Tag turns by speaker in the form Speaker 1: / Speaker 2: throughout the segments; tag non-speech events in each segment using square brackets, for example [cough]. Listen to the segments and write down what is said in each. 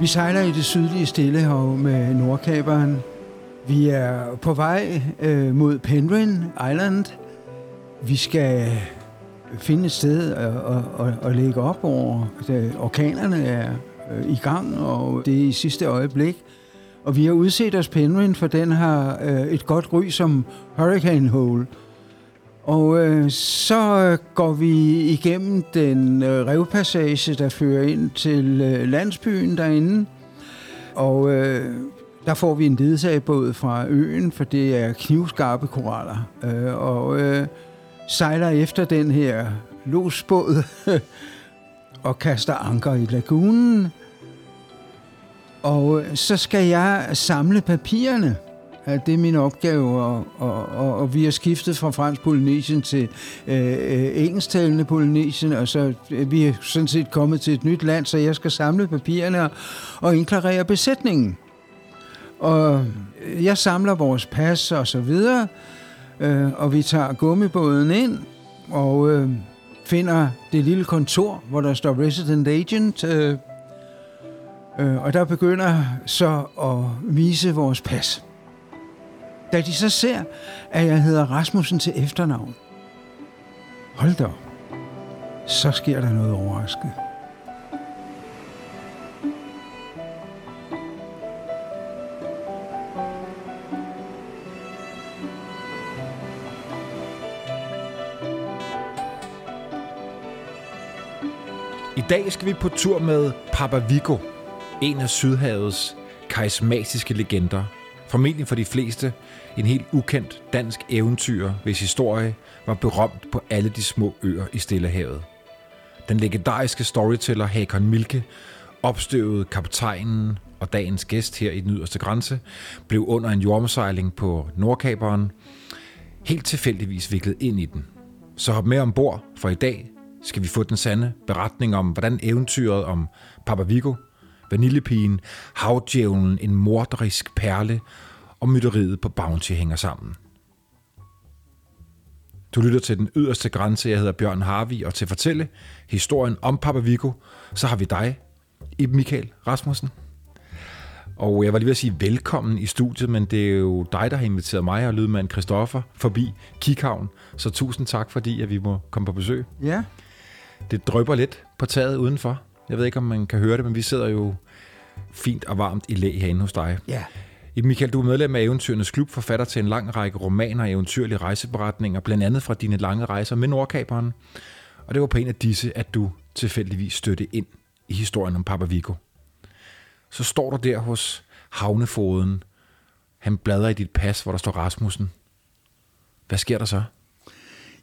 Speaker 1: Vi sejler i det sydlige Stillehav med Nordkaberen. Vi er på vej øh, mod Penryn Island. Vi skal finde et sted at, at, at, at lægge op over. Orkanerne er øh, i gang, og det er i sidste øjeblik. Og vi har udset os Penryn, for den har øh, et godt ry som Hurricane Hole. Og øh, så øh, går vi igennem den øh, revpassage, der fører ind til øh, landsbyen derinde. Og øh, der får vi en ledsagbåd fra øen, for det er knivskarpe koraller. Øh, og øh, sejler efter den her losbåd [laughs] og kaster anker i lagunen. Og øh, så skal jeg samle papirerne. Det er min opgave, og, og, og, og vi har skiftet fra fransk Polynesien til øh, øh, engelsktalende Polynesien, og så øh, vi er sådan set kommet til et nyt land, så jeg skal samle papirerne og, og inklarere besætningen. Og øh, jeg samler vores pas og så videre, øh, og vi tager gummibåden ind og øh, finder det lille kontor, hvor der står Resident Agent, øh, øh, og der begynder så at vise vores pas. Da de så ser, at jeg hedder Rasmussen til efternavn, hold da så sker der noget overraskende.
Speaker 2: I dag skal vi på tur med Papa Vigo, en af Sydhavets karismatiske legender. Formentlig for de fleste en helt ukendt dansk eventyr, hvis historie var berømt på alle de små øer i Stillehavet. Den legendariske storyteller Hakon Milke, opstøvede kaptajnen og dagens gæst her i den yderste grænse, blev under en jordomsejling på Nordkaberen helt tilfældigvis viklet ind i den. Så hop med ombord, for i dag skal vi få den sande beretning om, hvordan eventyret om Papa Vigo, Vanillepigen, Havdjævlen, en morderisk perle og mytteriet på Bounty hænger sammen. Du lytter til den yderste grænse. Jeg hedder Bjørn Harvi, og til at fortælle historien om Papa Vigo, så har vi dig, Iben Michael Rasmussen. Og jeg var lige ved at sige velkommen i studiet, men det er jo dig, der har inviteret mig og lydmand Christoffer forbi Kikhavn. Så tusind tak, fordi at vi må komme på besøg.
Speaker 1: Ja.
Speaker 2: Det drøber lidt på taget udenfor. Jeg ved ikke, om man kan høre det, men vi sidder jo fint og varmt i læ herinde hos dig.
Speaker 1: Ja.
Speaker 2: Michael, du er medlem af Eventyrenes Klub, forfatter til en lang række romaner og eventyrlige rejseberetninger, blandt andet fra dine lange rejser med Nordkaberen. Og det var på en af disse, at du tilfældigvis støtte ind i historien om Papa Vigo. Så står du der hos havnefoden. Han bladrer i dit pas, hvor der står Rasmussen. Hvad sker der så?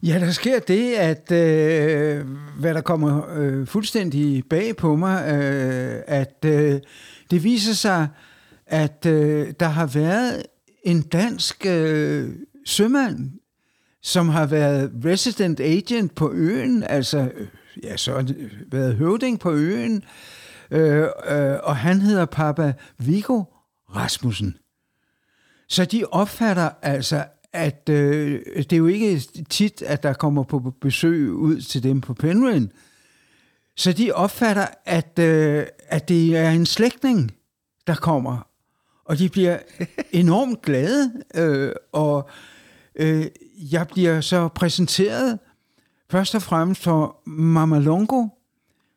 Speaker 1: Ja, der sker det, at øh, hvad der kommer øh, fuldstændig bag på mig, øh, at øh, det viser sig, at øh, der har været en dansk øh, sømand, som har været resident agent på øen, altså øh, ja, så været høvding på øen, øh, øh, og han hedder Papa Vigo Rasmussen. Så de opfatter altså, at øh, det er jo ikke tit, at der kommer på besøg ud til dem på Penryn. Så de opfatter, at, øh, at det er en slægtning, der kommer. Og de bliver enormt glade, øh, og øh, jeg bliver så præsenteret først og fremmest for Mama Longo,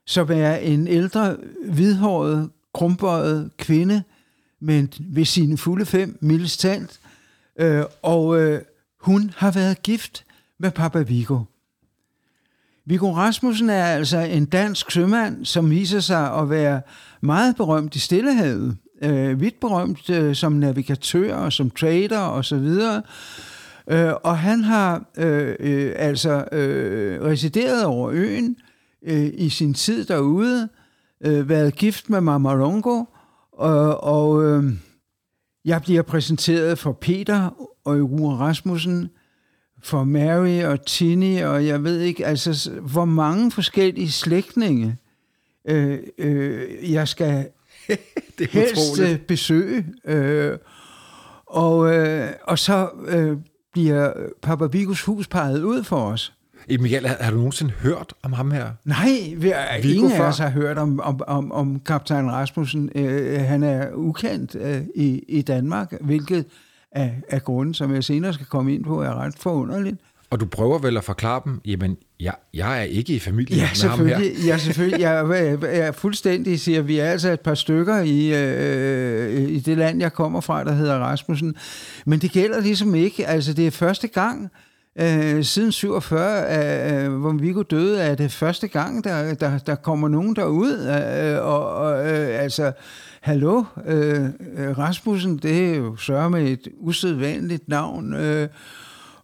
Speaker 1: som er en ældre, hvidhåret, krumbøjet kvinde, men ved sine fulde fem, mildest talt, Øh, og øh, hun har været gift med Papa Vigo. Viggo Rasmussen er altså en dansk sømand, som viser sig at være meget berømt i Stillehavet. Øh, vidt berømt øh, som navigatør og som trader og så videre. Øh, og han har øh, øh, altså øh, resideret over øen øh, i sin tid derude, øh, været gift med Mama Longo, og, øh, og øh, jeg bliver præsenteret for Peter og Rune Rasmussen, for Mary og Tini, og jeg ved ikke, altså, hvor mange forskellige slægtninge øh, øh, jeg skal [laughs] det er helst utroligt. Øh, besøge. Øh, og, øh, og så øh, bliver Papa Vigos hus peget ud for os.
Speaker 2: Michael, har, har du nogensinde hørt om ham her?
Speaker 1: Nej, vi,
Speaker 2: Viggo
Speaker 1: ingen
Speaker 2: før?
Speaker 1: af os har hørt om, om, om, om kaptajn Rasmussen. Øh, han er ukendt øh, i, i Danmark, hvilket af, af grunden, som jeg senere skal komme ind på, er ret forunderligt.
Speaker 2: Og du prøver vel at forklare dem, jamen, jeg, jeg er ikke i familie
Speaker 1: Ja,
Speaker 2: med ham her.
Speaker 1: Ja, selvfølgelig. Jeg, jeg, jeg er fuldstændig siger, vi er altså et par stykker i, øh, i det land, jeg kommer fra, der hedder Rasmussen. Men det gælder ligesom ikke. Altså, det er første gang, øh, siden 47, øh, hvor Viggo døde, er det første gang, der, der, der kommer nogen derud. Øh, og, og øh, altså, hallo, øh, Rasmussen, det er jo sørge med et usædvanligt navn. Øh,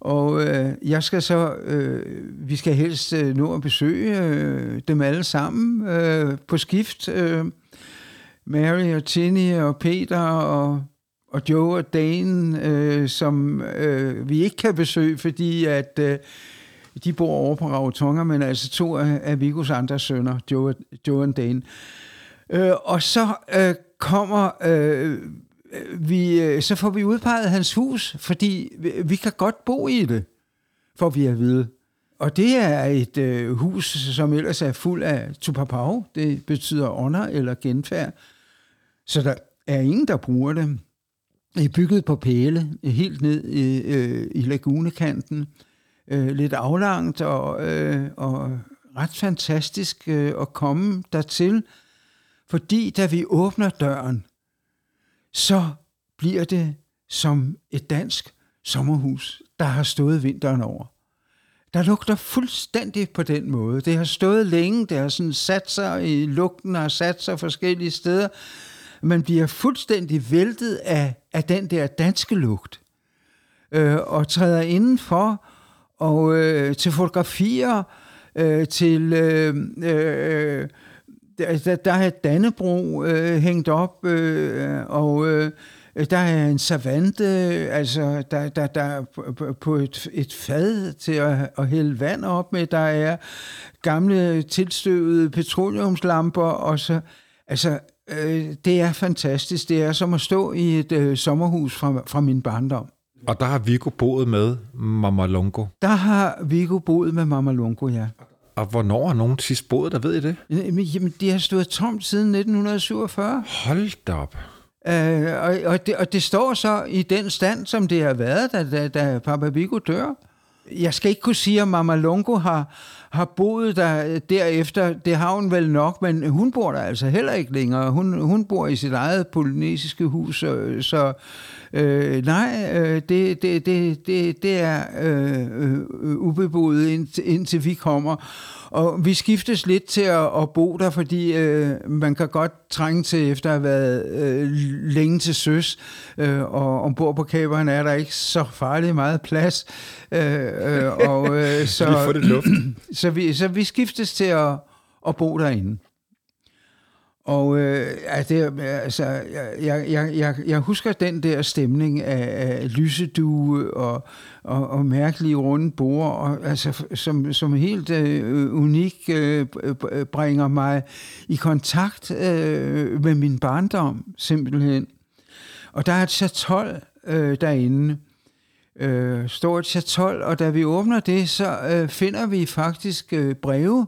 Speaker 1: og øh, jeg skal så, øh, vi skal helst øh, nå at besøge øh, dem alle sammen øh, på skift. Øh, Mary og Tini og Peter og, og Joe og Dane, øh, som øh, vi ikke kan besøge, fordi at øh, de bor over på Rautonga, men altså to af, af Vigos andre sønner, Joe, Joe og Dane. Øh, og så øh, kommer øh, Øh, vi, øh, så får vi udpeget hans hus, fordi vi, vi kan godt bo i det, får vi at vide. Og det er et øh, hus, som ellers er fuld af tupapau. Det betyder ånder eller genfærd. Så der er ingen, der bruger det. Det er bygget på pæle, helt ned i, øh, i lagunekanten. Øh, lidt aflangt og, øh, og ret fantastisk øh, at komme dertil. Fordi da vi åbner døren, så bliver det som et dansk sommerhus, der har stået vinteren over. Der lugter fuldstændig på den måde. Det har stået længe, det har sådan sat sig i lugten og sat sig forskellige steder. Man bliver fuldstændig væltet af, af den der danske lugt. Øh, og træder indenfor og øh, til fotografier, øh, til... Øh, øh, der, der er Dannebro øh, hængt op, øh, og øh, der er en savante, altså der, der, der på, på et, et fad til at, at hælde vand op med, der er gamle tilstøvede petroleumslamper, og så, altså, øh, det er fantastisk. Det er som at stå i et øh, sommerhus fra, fra min barndom.
Speaker 2: Og der har Viggo boet med Mama Longo.
Speaker 1: Der har Viggo boet med Mama Lungo, ja.
Speaker 2: Og hvornår har nogen sidst boet der, ved I det?
Speaker 1: Jamen, jamen, det har stået tomt siden 1947.
Speaker 2: Hold da op.
Speaker 1: Øh, og, og, det, og det står så i den stand, som det har været, da, da, da Papa Viggo dør. Jeg skal ikke kunne sige, om Mama Longo har, har boet der øh, derefter. Det har hun vel nok, men hun bor der altså heller ikke længere. Hun, hun bor i sit eget polynesiske hus, så, så øh, nej, øh, det, det, det, det, det er øh, øh, øh ubeboet indtil, indtil vi kommer. Og vi skiftes lidt til at, at bo der, fordi øh, man kan godt trænge til, efter at have været øh, længe til søs, øh, og ombord på kaberen er der ikke så farligt meget plads. Øh, øh, og, øh, [laughs] så, [clears throat] så, vi, så vi skiftes til at, at bo derinde. Og øh, altså, det, altså, jeg, jeg, jeg, jeg husker den der stemning af, af lysedue og, og, og mærkelige runde borer, og, altså, som, som helt øh, unik øh, bringer mig i kontakt øh, med min barndom, simpelthen. Og der er et chatol øh, derinde, øh, stort chatol, og da vi åbner det, så øh, finder vi faktisk øh, breve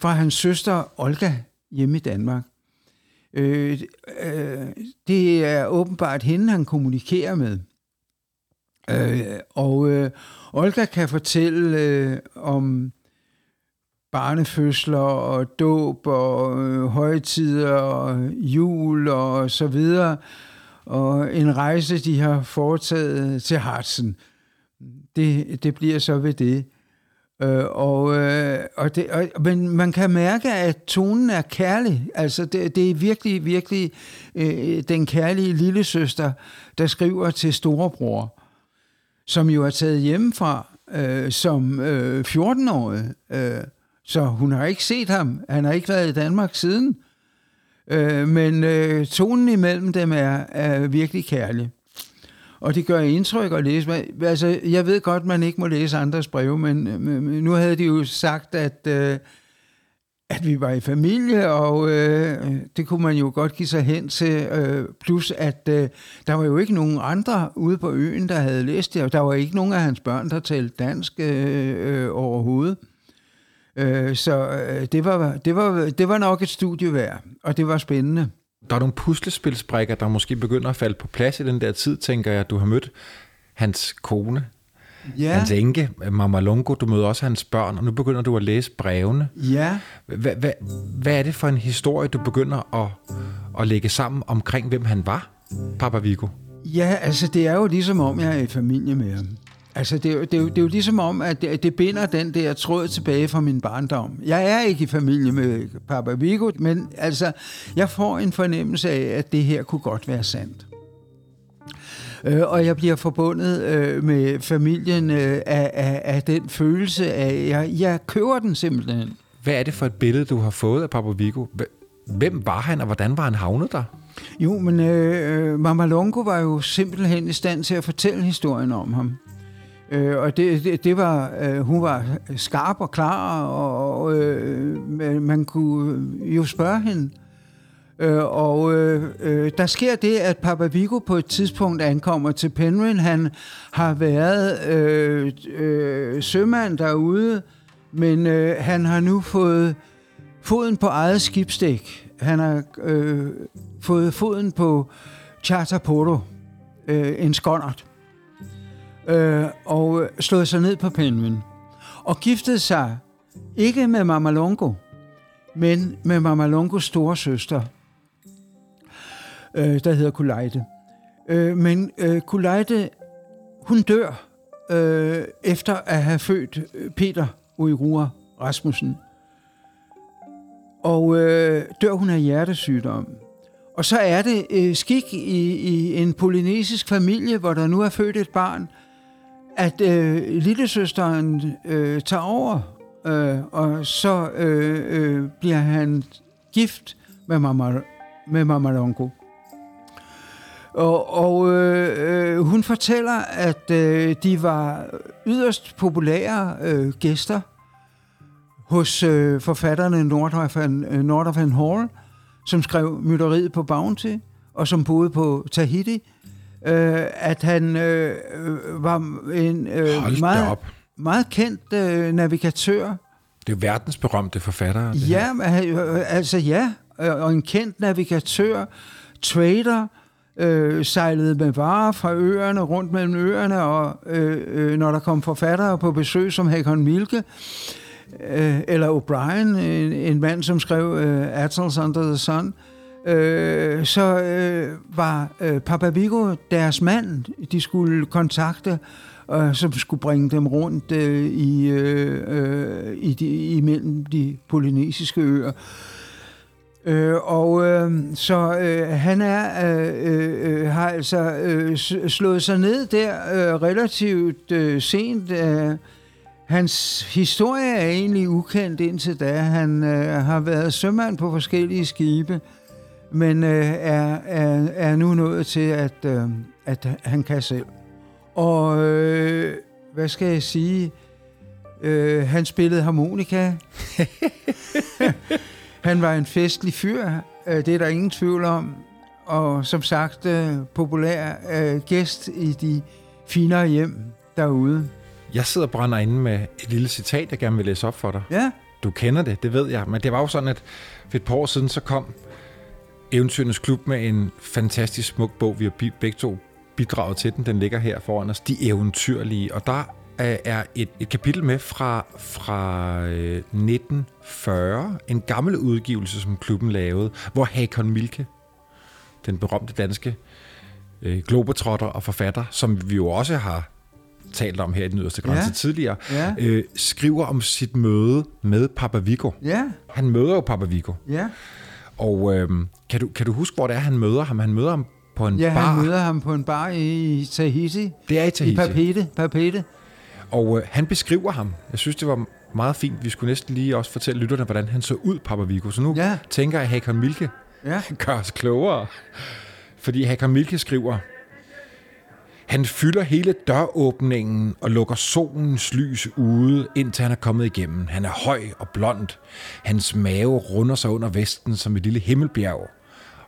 Speaker 1: fra hans søster Olga hjemme i Danmark. Øh, øh, det er åbenbart hende, han kommunikerer med. Øh, og øh, Olga kan fortælle øh, om barnefødsler og dåb og øh, højtider og jul og så videre. Og en rejse, de har foretaget til Hartsen. Det, det bliver så ved det. Øh, og, øh, og det og, men man kan mærke, at tonen er kærlig. Altså, det, det er virkelig, virkelig øh, den kærlige lille søster, der skriver til storebror, som jo er taget hjemmefra øh, som øh, 14-årig. Øh, så hun har ikke set ham. Han har ikke været i Danmark siden. Øh, men øh, tonen imellem dem er, er virkelig kærlig. Og det gør indtryk at læse. Altså, jeg ved godt, man ikke må læse andres breve, øh, men, men nu havde de jo sagt, at, øh, at vi var i familie, og øh, det kunne man jo godt give sig hen til. Øh, plus, at øh, der var jo ikke nogen andre ude på øen, der havde læst det, og der var ikke nogen af hans børn, der talte dansk øh, øh, overhovedet. Øh, så øh, det, var, det, var, det var nok et studie værd, og det var spændende.
Speaker 2: Der er nogle puslespilsbrikker, der måske begynder at falde på plads i den der tid, tænker jeg. Du har mødt hans kone, ja. hans enke, Mama Longo, du møder også hans børn, og nu begynder du at læse brevene.
Speaker 1: Ja.
Speaker 2: Hvad, hvad, hvad er det for en historie, du begynder at, at lægge sammen omkring, hvem han var, Papa Vigo?
Speaker 1: Ja, altså det er jo ligesom om, jeg er i familie med ham. Altså, det er, jo, det, er jo, det er jo ligesom om, at det, det binder den der tråd tilbage fra min barndom. Jeg er ikke i familie med Papa Vigo, men altså, jeg får en fornemmelse af, at det her kunne godt være sandt. Øh, og jeg bliver forbundet øh, med familien øh, af, af, af den følelse af, jeg, jeg køber den simpelthen.
Speaker 2: Hvad er det for et billede, du har fået af Papa Vigo? Hvem var han, og hvordan var han havnet der?
Speaker 1: Jo, men øh, øh Mama Longo var jo simpelthen i stand til at fortælle historien om ham. Øh, og det, det, det var, øh, hun var skarp og klar, og øh, man kunne jo spørge hende. Øh, og øh, øh, der sker det, at Papa Vigo på et tidspunkt ankommer til Penryn. Han har været øh, øh, sømand derude, men øh, han har nu fået foden på eget skibsdæk. Han har øh, fået foden på Charter Porto, øh, en skåndert øh, og øh, slået sig ned på Penryn. Og giftede sig ikke med Mama Longo, men med Mama Longos store søster, øh, der hedder Kulejde. Øh, men øh, Kulejde, hun dør øh, efter at have født øh, Peter Uirua Rasmussen. Og øh, dør hun af hjertesygdom. Og så er det øh, skik i, i en polynesisk familie, hvor der nu er født et barn, at øh, lillesøsteren øh, tager over, øh, og så øh, øh, bliver han gift med Mama, med Mama Longo. Og, og øh, øh, hun fortæller, at øh, de var yderst populære øh, gæster hos øh, forfatterne Nordhoffen, øh, Hall, som skrev mytteriet på Bounty, og som boede på Tahiti øh, at han øh, var en øh, meget, meget kendt øh, navigatør.
Speaker 2: Det er verdensberømte forfatter.
Speaker 1: Ja, her. altså ja, og en kendt navigatør, trader, øh, sejlede med varer fra øerne, rundt mellem øerne, og øh, øh, når der kom forfattere på besøg som Hakon Milke, øh, eller O'Brien, en, en mand, som skrev øh, Atlas Under the Sun, øh, øh, så øh, var øh, Papa Vigo deres mand, de skulle kontakte, øh, som skulle bringe dem rundt øh, i, øh, øh, i de, imellem de polynesiske øer. Øh, og øh, så øh, han er øh, øh, øh har altså øh, slået sig ned der øh, relativt øh, sent. Øh, hans historie er egentlig ukendt indtil da. Han øh, har været sømand på forskellige skibe men øh, er, er, er nu nået til, at, øh, at han kan selv. Og øh, hvad skal jeg sige? Øh, han spillede harmonika. [laughs] han var en festlig fyr, øh, det er der ingen tvivl om. Og som sagt, øh, populær øh, gæst i de finere hjem derude.
Speaker 2: Jeg sidder og brænder inde med et lille citat, jeg gerne vil læse op for dig.
Speaker 1: Ja.
Speaker 2: Du kender det, det ved jeg. Men det var jo sådan, at for et par år siden, så kom Eventyrenes Klub med en fantastisk smuk bog. Vi har begge to bidraget til den. Den ligger her foran os. De eventyrlige. Og der er et, et kapitel med fra, fra 1940. Øh, en gammel udgivelse, som klubben lavede, hvor Hakon Milke, den berømte danske øh, globetrotter og forfatter, som vi jo også har talt om her i den yderste grænse ja. tidligere, ja. Øh, skriver om sit møde med Papa Vigo.
Speaker 1: Ja.
Speaker 2: Han møder jo Papa Vigo.
Speaker 1: Ja.
Speaker 2: Og øh, kan, du, kan du huske, hvor det er, han møder ham? Han møder ham på en
Speaker 1: ja,
Speaker 2: bar.
Speaker 1: Ja, han møder ham på en bar i Tahiti.
Speaker 2: Det er i Tahiti.
Speaker 1: I Papete. Papete.
Speaker 2: Og øh, han beskriver ham. Jeg synes, det var meget fint. Vi skulle næsten lige også fortælle lytterne, hvordan han så ud, Papa Vigo. Så nu ja. tænker jeg, at Hakon Milke
Speaker 1: ja. [laughs]
Speaker 2: gør os klogere. Fordi Hakon Milke skriver, han fylder hele døråbningen og lukker solens lys ude, indtil han er kommet igennem. Han er høj og blond. Hans mave runder sig under vesten som et lille himmelbjerg,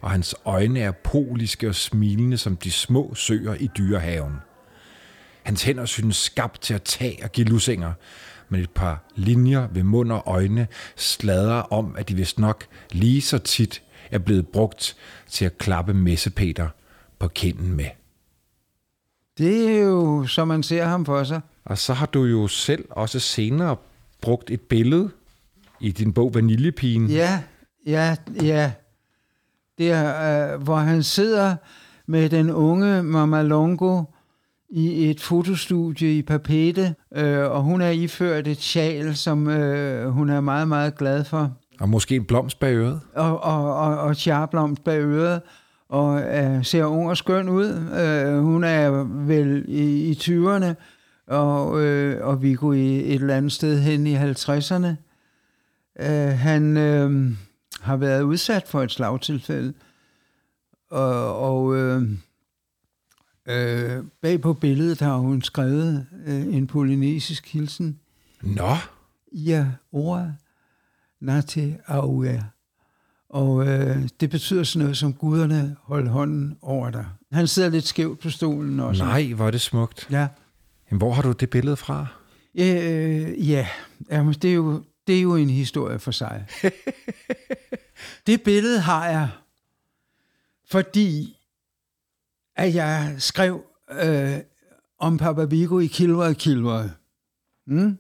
Speaker 2: og hans øjne er poliske og smilende som de små søer i dyrehaven. Hans hænder synes skabt til at tage og give lusinger, men et par linjer ved mund og øjne sladrer om, at de vist nok lige så tit er blevet brugt til at klappe messepeter på kinden med.
Speaker 1: Det er jo, som man ser ham for sig.
Speaker 2: Og så har du jo selv også senere brugt et billede i din bog Vaniljepigen.
Speaker 1: Ja, ja, ja. Det er, øh, hvor han sidder med den unge Mama Longo i et fotostudie i Papete, øh, og hun er iført et sjal, som øh, hun er meget, meget glad for.
Speaker 2: Og måske en blomst bag øret.
Speaker 1: Og, og, og, og tjarblomst bag øret og øh, ser ung og skøn ud. Øh, hun er vel i, i 20'erne, og, øh, og vi går i et eller andet sted hen i 50'erne. Øh, han øh, har været udsat for et slagtilfælde, og, og øh, øh, bag på billedet har hun skrevet øh, en polynesisk hilsen.
Speaker 2: Nå.
Speaker 1: Ja, ordet Nate Auer. Og øh, det betyder sådan noget som, guderne hold hånden over dig. Han sidder lidt skævt på stolen også.
Speaker 2: Nej, hvor er det smukt.
Speaker 1: Ja.
Speaker 2: Jamen, hvor har du det billede fra?
Speaker 1: Øh, ja, Jamen, det, er jo, det er jo en historie for sig. [laughs] det billede har jeg, fordi at jeg skrev øh, om Papa Vigo i Kilroy Kilroy. Mm?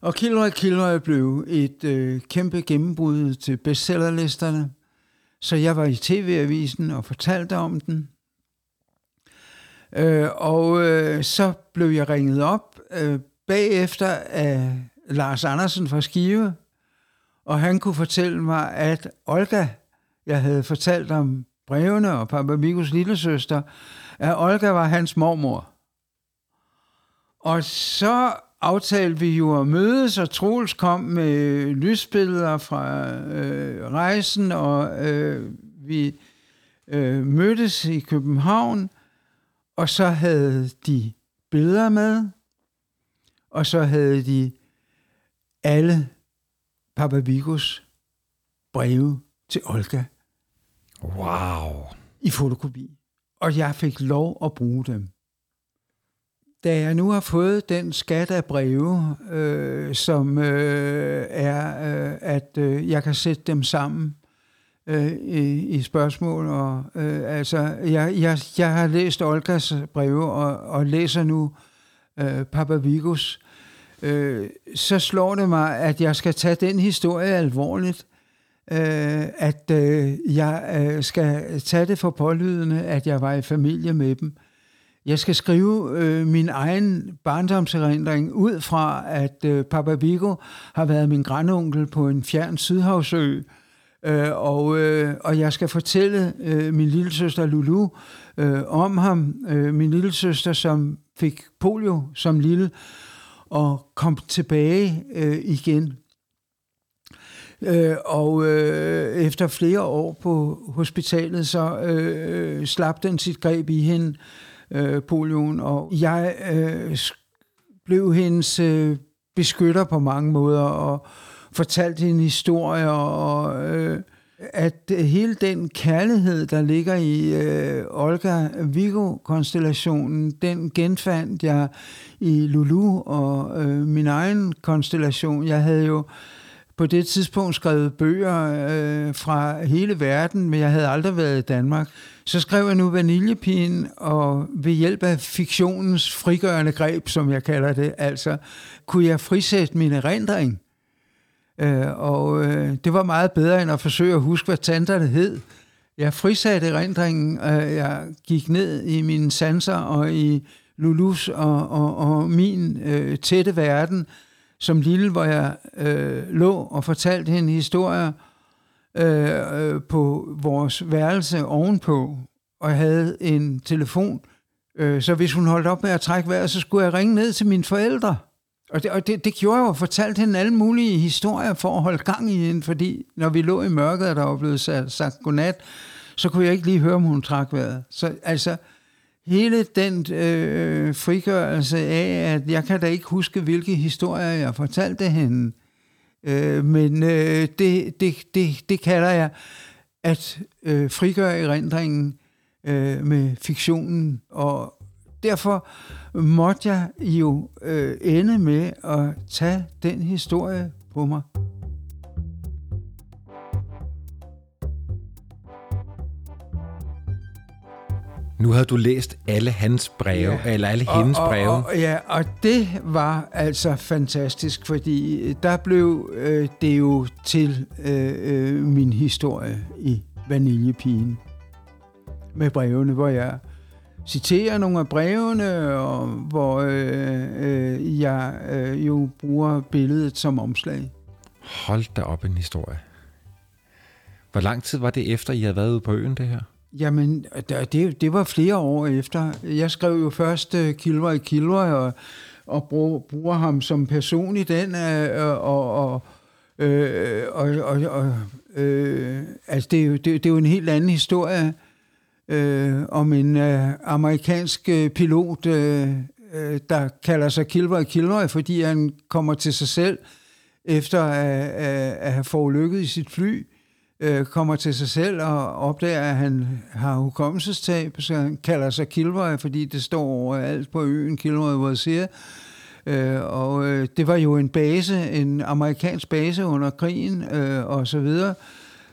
Speaker 1: Og Kilroy Kilroy blev et øh, kæmpe gennembrud til bestsellerlisterne, så jeg var i tv-avisen og fortalte om den. Øh, og øh, så blev jeg ringet op øh, bagefter af Lars Andersen fra Skive, og han kunne fortælle mig, at Olga, jeg havde fortalt om brevene og Papa Vigos lille søster, at Olga var hans mormor. Og så aftalte vi jo at mødes, og Troels kom med lysbilleder fra øh, rejsen, og øh, vi øh, mødtes i København, og så havde de billeder med, og så havde de alle Papa Vigos breve til Olga.
Speaker 2: Wow.
Speaker 1: I fotokopi. Og jeg fik lov at bruge dem. Da jeg nu har fået den skat af breve, øh, som øh, er, øh, at øh, jeg kan sætte dem sammen øh, i, i spørgsmål, og øh, altså, jeg, jeg, jeg har læst Olgas breve, og, og læser nu øh, Papa Vigos, øh, så slår det mig, at jeg skal tage den historie alvorligt, øh, at øh, jeg øh, skal tage det for pålydende, at jeg var i familie med dem, jeg skal skrive øh, min egen barndomserindring ud fra, at øh, Papa Vigo har været min grandonkel på en fjern sydhavsø, øh, og, øh, og jeg skal fortælle øh, min lille søster Lulu øh, om ham. Øh, min lille søster, som fik polio som lille, og kom tilbage øh, igen. Øh, og øh, efter flere år på hospitalet, så øh, øh slap den sit greb i hende, øh, Øh, polioen, og jeg øh, blev hendes øh, beskytter på mange måder, og fortalte hende historier, og øh, at hele den kærlighed, der ligger i øh, Olga Vigo-konstellationen, den genfandt jeg i Lulu og øh, min egen konstellation. Jeg havde jo på det tidspunkt skrevet bøger øh, fra hele verden, men jeg havde aldrig været i Danmark. Så skrev jeg nu Vaniljepigen, og ved hjælp af fiktionens frigørende greb, som jeg kalder det, altså, kunne jeg frisætte min erindring. Øh, og øh, det var meget bedre, end at forsøge at huske, hvad tanterne hed. Jeg frisatte erindringen, øh, jeg gik ned i mine sanser og i Lulus og, og, og min øh, tætte verden, som lille, hvor jeg øh, lå og fortalte hende historier Øh, øh, på vores værelse ovenpå, og jeg havde en telefon. Øh, så hvis hun holdt op med at trække vejret, så skulle jeg ringe ned til mine forældre. Og det, og det, det gjorde jeg jo, fortalte hende alle mulige historier for at holde gang i hende, fordi når vi lå i mørket, og der var blevet sagt, sagt godnat, så kunne jeg ikke lige høre, om hun trak vejret. Så altså, hele den øh, frigørelse af, at jeg kan da ikke huske, hvilke historier jeg fortalte hende, øh, Øh, men øh, det, det, det, det kalder jeg at øh, frigøre erindringen øh, med fiktionen, og derfor måtte jeg jo øh, ende med at tage den historie på mig.
Speaker 2: Nu havde du læst alle hans breve, ja. eller alle
Speaker 1: og,
Speaker 2: hendes
Speaker 1: og,
Speaker 2: breve.
Speaker 1: Og, og, ja, og det var altså fantastisk, fordi der blev øh, det jo til øh, øh, min historie i Vaniljepigen med brevene, hvor jeg citerer nogle af brevene, og hvor øh, øh, jeg øh, jo bruger billedet som omslag.
Speaker 2: Hold da op en historie. Hvor lang tid var det efter, I havde været ude på øen, det her?
Speaker 1: Jamen, det, det var flere år efter. Jeg skrev jo først uh, Kilroy Kilroy og, og bruger, bruger ham som person i den, uh, og, og, øh, og, og, og øh, altså det, det, det er jo en helt anden historie øh, om en øh, amerikansk øh, pilot, øh, øh, der kalder sig Kilroy Kilroy, fordi han kommer til sig selv efter at, at, at have forulykket i sit fly, øh, kommer til sig selv og opdager, at han har hukommelsestab, så han kalder sig Kilroy, fordi det står overalt på øen, Kilroy hvor jeg siger. Øh, og øh, det var jo en base, en amerikansk base under krigen øh, og så videre.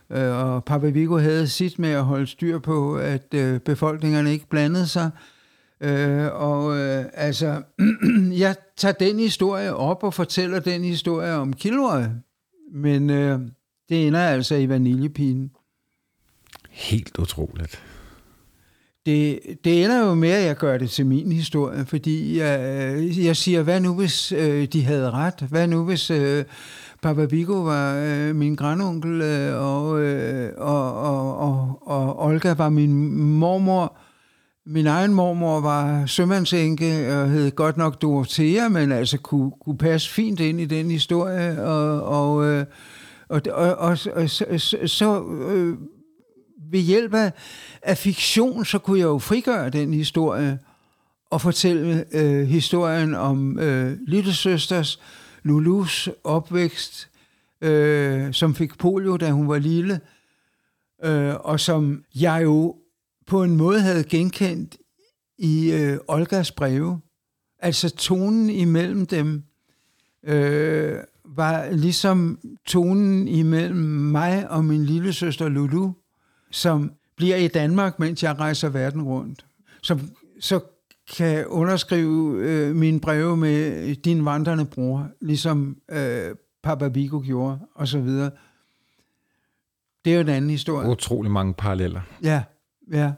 Speaker 1: Øh, og Papa Vigo havde sit med at holde styr på, at øh, befolkningerne ikke blandede sig. Øh, og øh, altså, [clears throat] jeg tager den historie op og fortæller den historie om Kilroy. Men øh, det ender altså i vaniljepinen.
Speaker 2: Helt utroligt.
Speaker 1: Det, det ender jo med, at jeg gør det til min historie, fordi jeg, jeg siger, hvad nu hvis øh, de havde ret? Hvad nu hvis øh, Papa Vigo var øh, min grandonkel, øh, og, øh, og, og, og, og Olga var min mormor? Min egen mormor var sømandsenke og hed godt nok Dorothea, men altså kunne, kunne passe fint ind i den historie, og, og øh, og, og, og, og så, så øh, ved hjælp af, af fiktion, så kunne jeg jo frigøre den historie og fortælle øh, historien om øh, lillesøsters Lulus opvækst, øh, som fik polio, da hun var lille, øh, og som jeg jo på en måde havde genkendt i øh, Olgas breve. Altså tonen imellem dem. Øh, var ligesom tonen imellem mig og min lille søster Lulu, som bliver i Danmark, mens jeg rejser verden rundt. Som så kan underskrive øh, mine breve med din vandrende bror, ligesom øh, Papa Vigo gjorde, og så videre. Det er jo en anden historie.
Speaker 2: Utrolig mange paralleller.
Speaker 1: Ja, ja.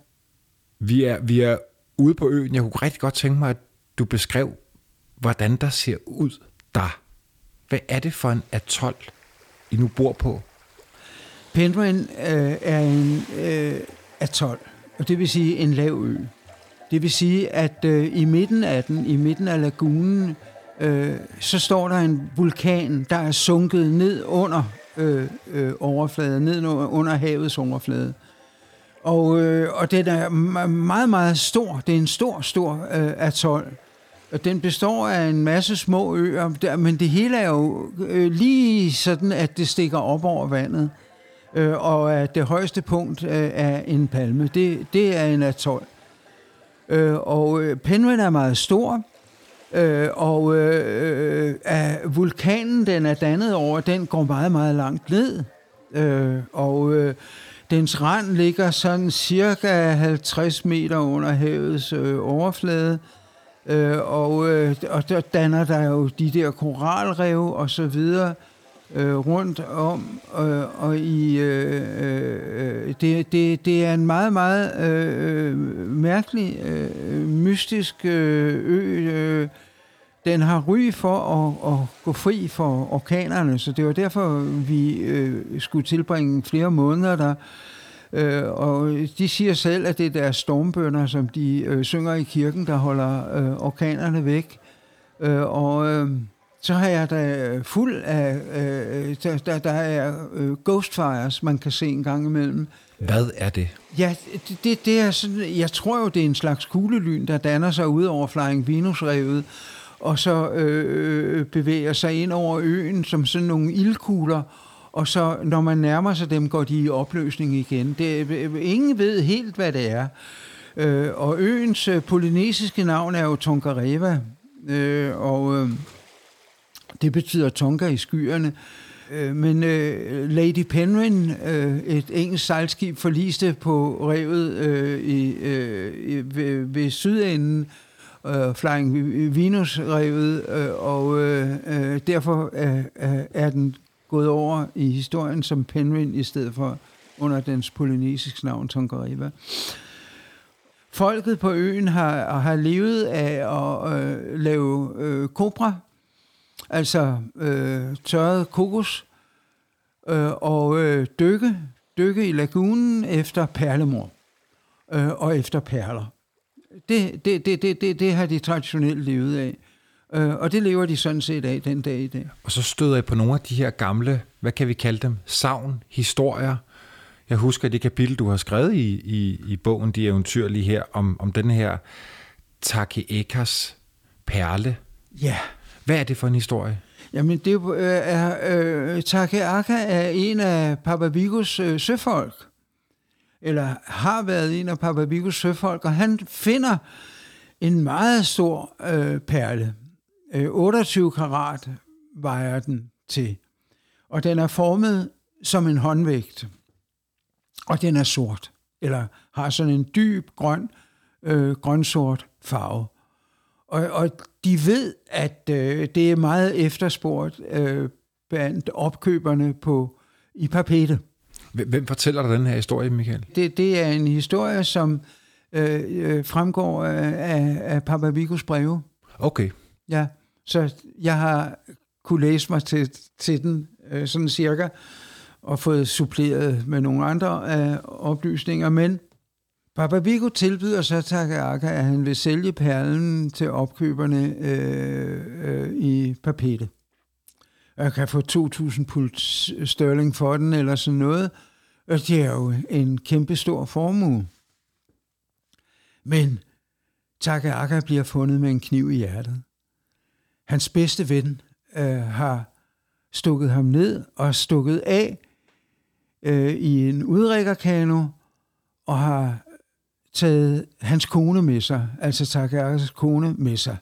Speaker 2: Vi er, vi er ude på øen. Jeg kunne rigtig godt tænke mig, at du beskrev, hvordan der ser ud der. Hvad er det for en atol, I nu bor på?
Speaker 1: Penryn øh, er en øh, atol, og det vil sige en lav ø. Det vil sige, at øh, i midten af den, i midten af lagunen, øh, så står der en vulkan, der er sunket ned under øh, øh, overfladen, ned under havets overflade. Og, øh, og den er meget, meget stor. Det er en stor, stor øh, atol. Og den består af en masse små øer, der, men det hele er jo øh, lige sådan, at det stikker op over vandet. Øh, og at det højeste punkt øh, er en palme. Det, det er en atol. Øh, og øh, Penryn er meget stor, øh, og øh, øh, vulkanen, den er dannet over, den går meget, meget langt ned. Øh, og øh, dens rand ligger sådan cirka 50 meter under havets øh, overflade. Øh, Øh, og, øh, og der danner der jo de der koralrev og så videre øh, rundt om, øh, og i øh, øh, det, det, det er en meget, meget øh, mærkelig, øh, mystisk øh, ø. Øh, den har ry for at, at gå fri for orkanerne, så det var derfor, vi øh, skulle tilbringe flere måneder der. Øh, og de siger selv, at det er deres stormbønder, som de øh, synger i kirken, der holder øh, orkanerne væk. Øh, og øh, så har jeg da fuld af, øh, der, der, der er øh, ghost fires, man kan se en gang imellem
Speaker 2: Hvad er det?
Speaker 1: Ja, det, det, det er sådan, jeg tror jo, det er en slags kuglelyn, der danner sig ud over Flying Venus-revet, og så øh, bevæger sig ind over øen som sådan nogle ildkugler, og så når man nærmer sig dem, går de i opløsning igen. Det, ingen ved helt, hvad det er. Øh, og øens øh, polynesiske navn er jo Tongareva, øh, og øh, det betyder Tonga i skyerne. Øh, men øh, Lady Penryn, øh, et engelsk sejlskib, forliste på revet øh, i, øh, ved, ved sydenden, øh, Flying Venus-revet, øh, og øh, øh, derfor øh, øh er den gået over i historien som Penryn i stedet for under dens polynesiske navn Tongareva. Folket på øen har, har levet af at øh, lave øh, kobra, altså øh, tørret kokos, øh, og øh, dykke, dykke i lagunen efter perlemor øh, og efter perler. Det, det, det, det, det, det har de traditionelt levet af. Øh, og det lever de sådan set af den dag i dag.
Speaker 2: Og så støder jeg på nogle af de her gamle, hvad kan vi kalde dem, savn, historier. Jeg husker det kapitel, du har skrevet i, i, i bogen De Eventyrlige her, om, om den her Ekas perle.
Speaker 1: Ja.
Speaker 2: Hvad er det for en historie?
Speaker 1: Jamen, det øh, er, øh, Takeaka er en af Papa Vigos øh, søfolk, eller har været en af Papa Vigos søfolk, og han finder en meget stor øh, perle. Øh, 28 karat vejer den til, og den er formet som en håndvægt, og den er sort, eller har sådan en dyb grøn, øh, grønsort farve. Og, og de ved, at øh, det er meget efterspurgt øh, blandt opkøberne på i Papete.
Speaker 2: Hvem fortæller dig den her historie, Michael?
Speaker 1: Det, det er en historie, som øh, øh, fremgår af, af Papa Vigos breve.
Speaker 2: Okay.
Speaker 1: Ja, så jeg har kunne læse mig til, til den øh, sådan cirka, og fået suppleret med nogle andre øh, oplysninger, men Papa Vigo tilbyder så Takaka, at han vil sælge perlen til opkøberne øh, øh, i Papete. Jeg kan få 2.000 pund sterling for den, eller sådan noget. Og det er jo en kæmpe stor formue. Men Takaka bliver fundet med en kniv i hjertet. Hans bedste ven øh, har stukket ham ned og stukket af øh, i en udrækkerkano og har taget hans kone med sig, altså Takakas kone med sig.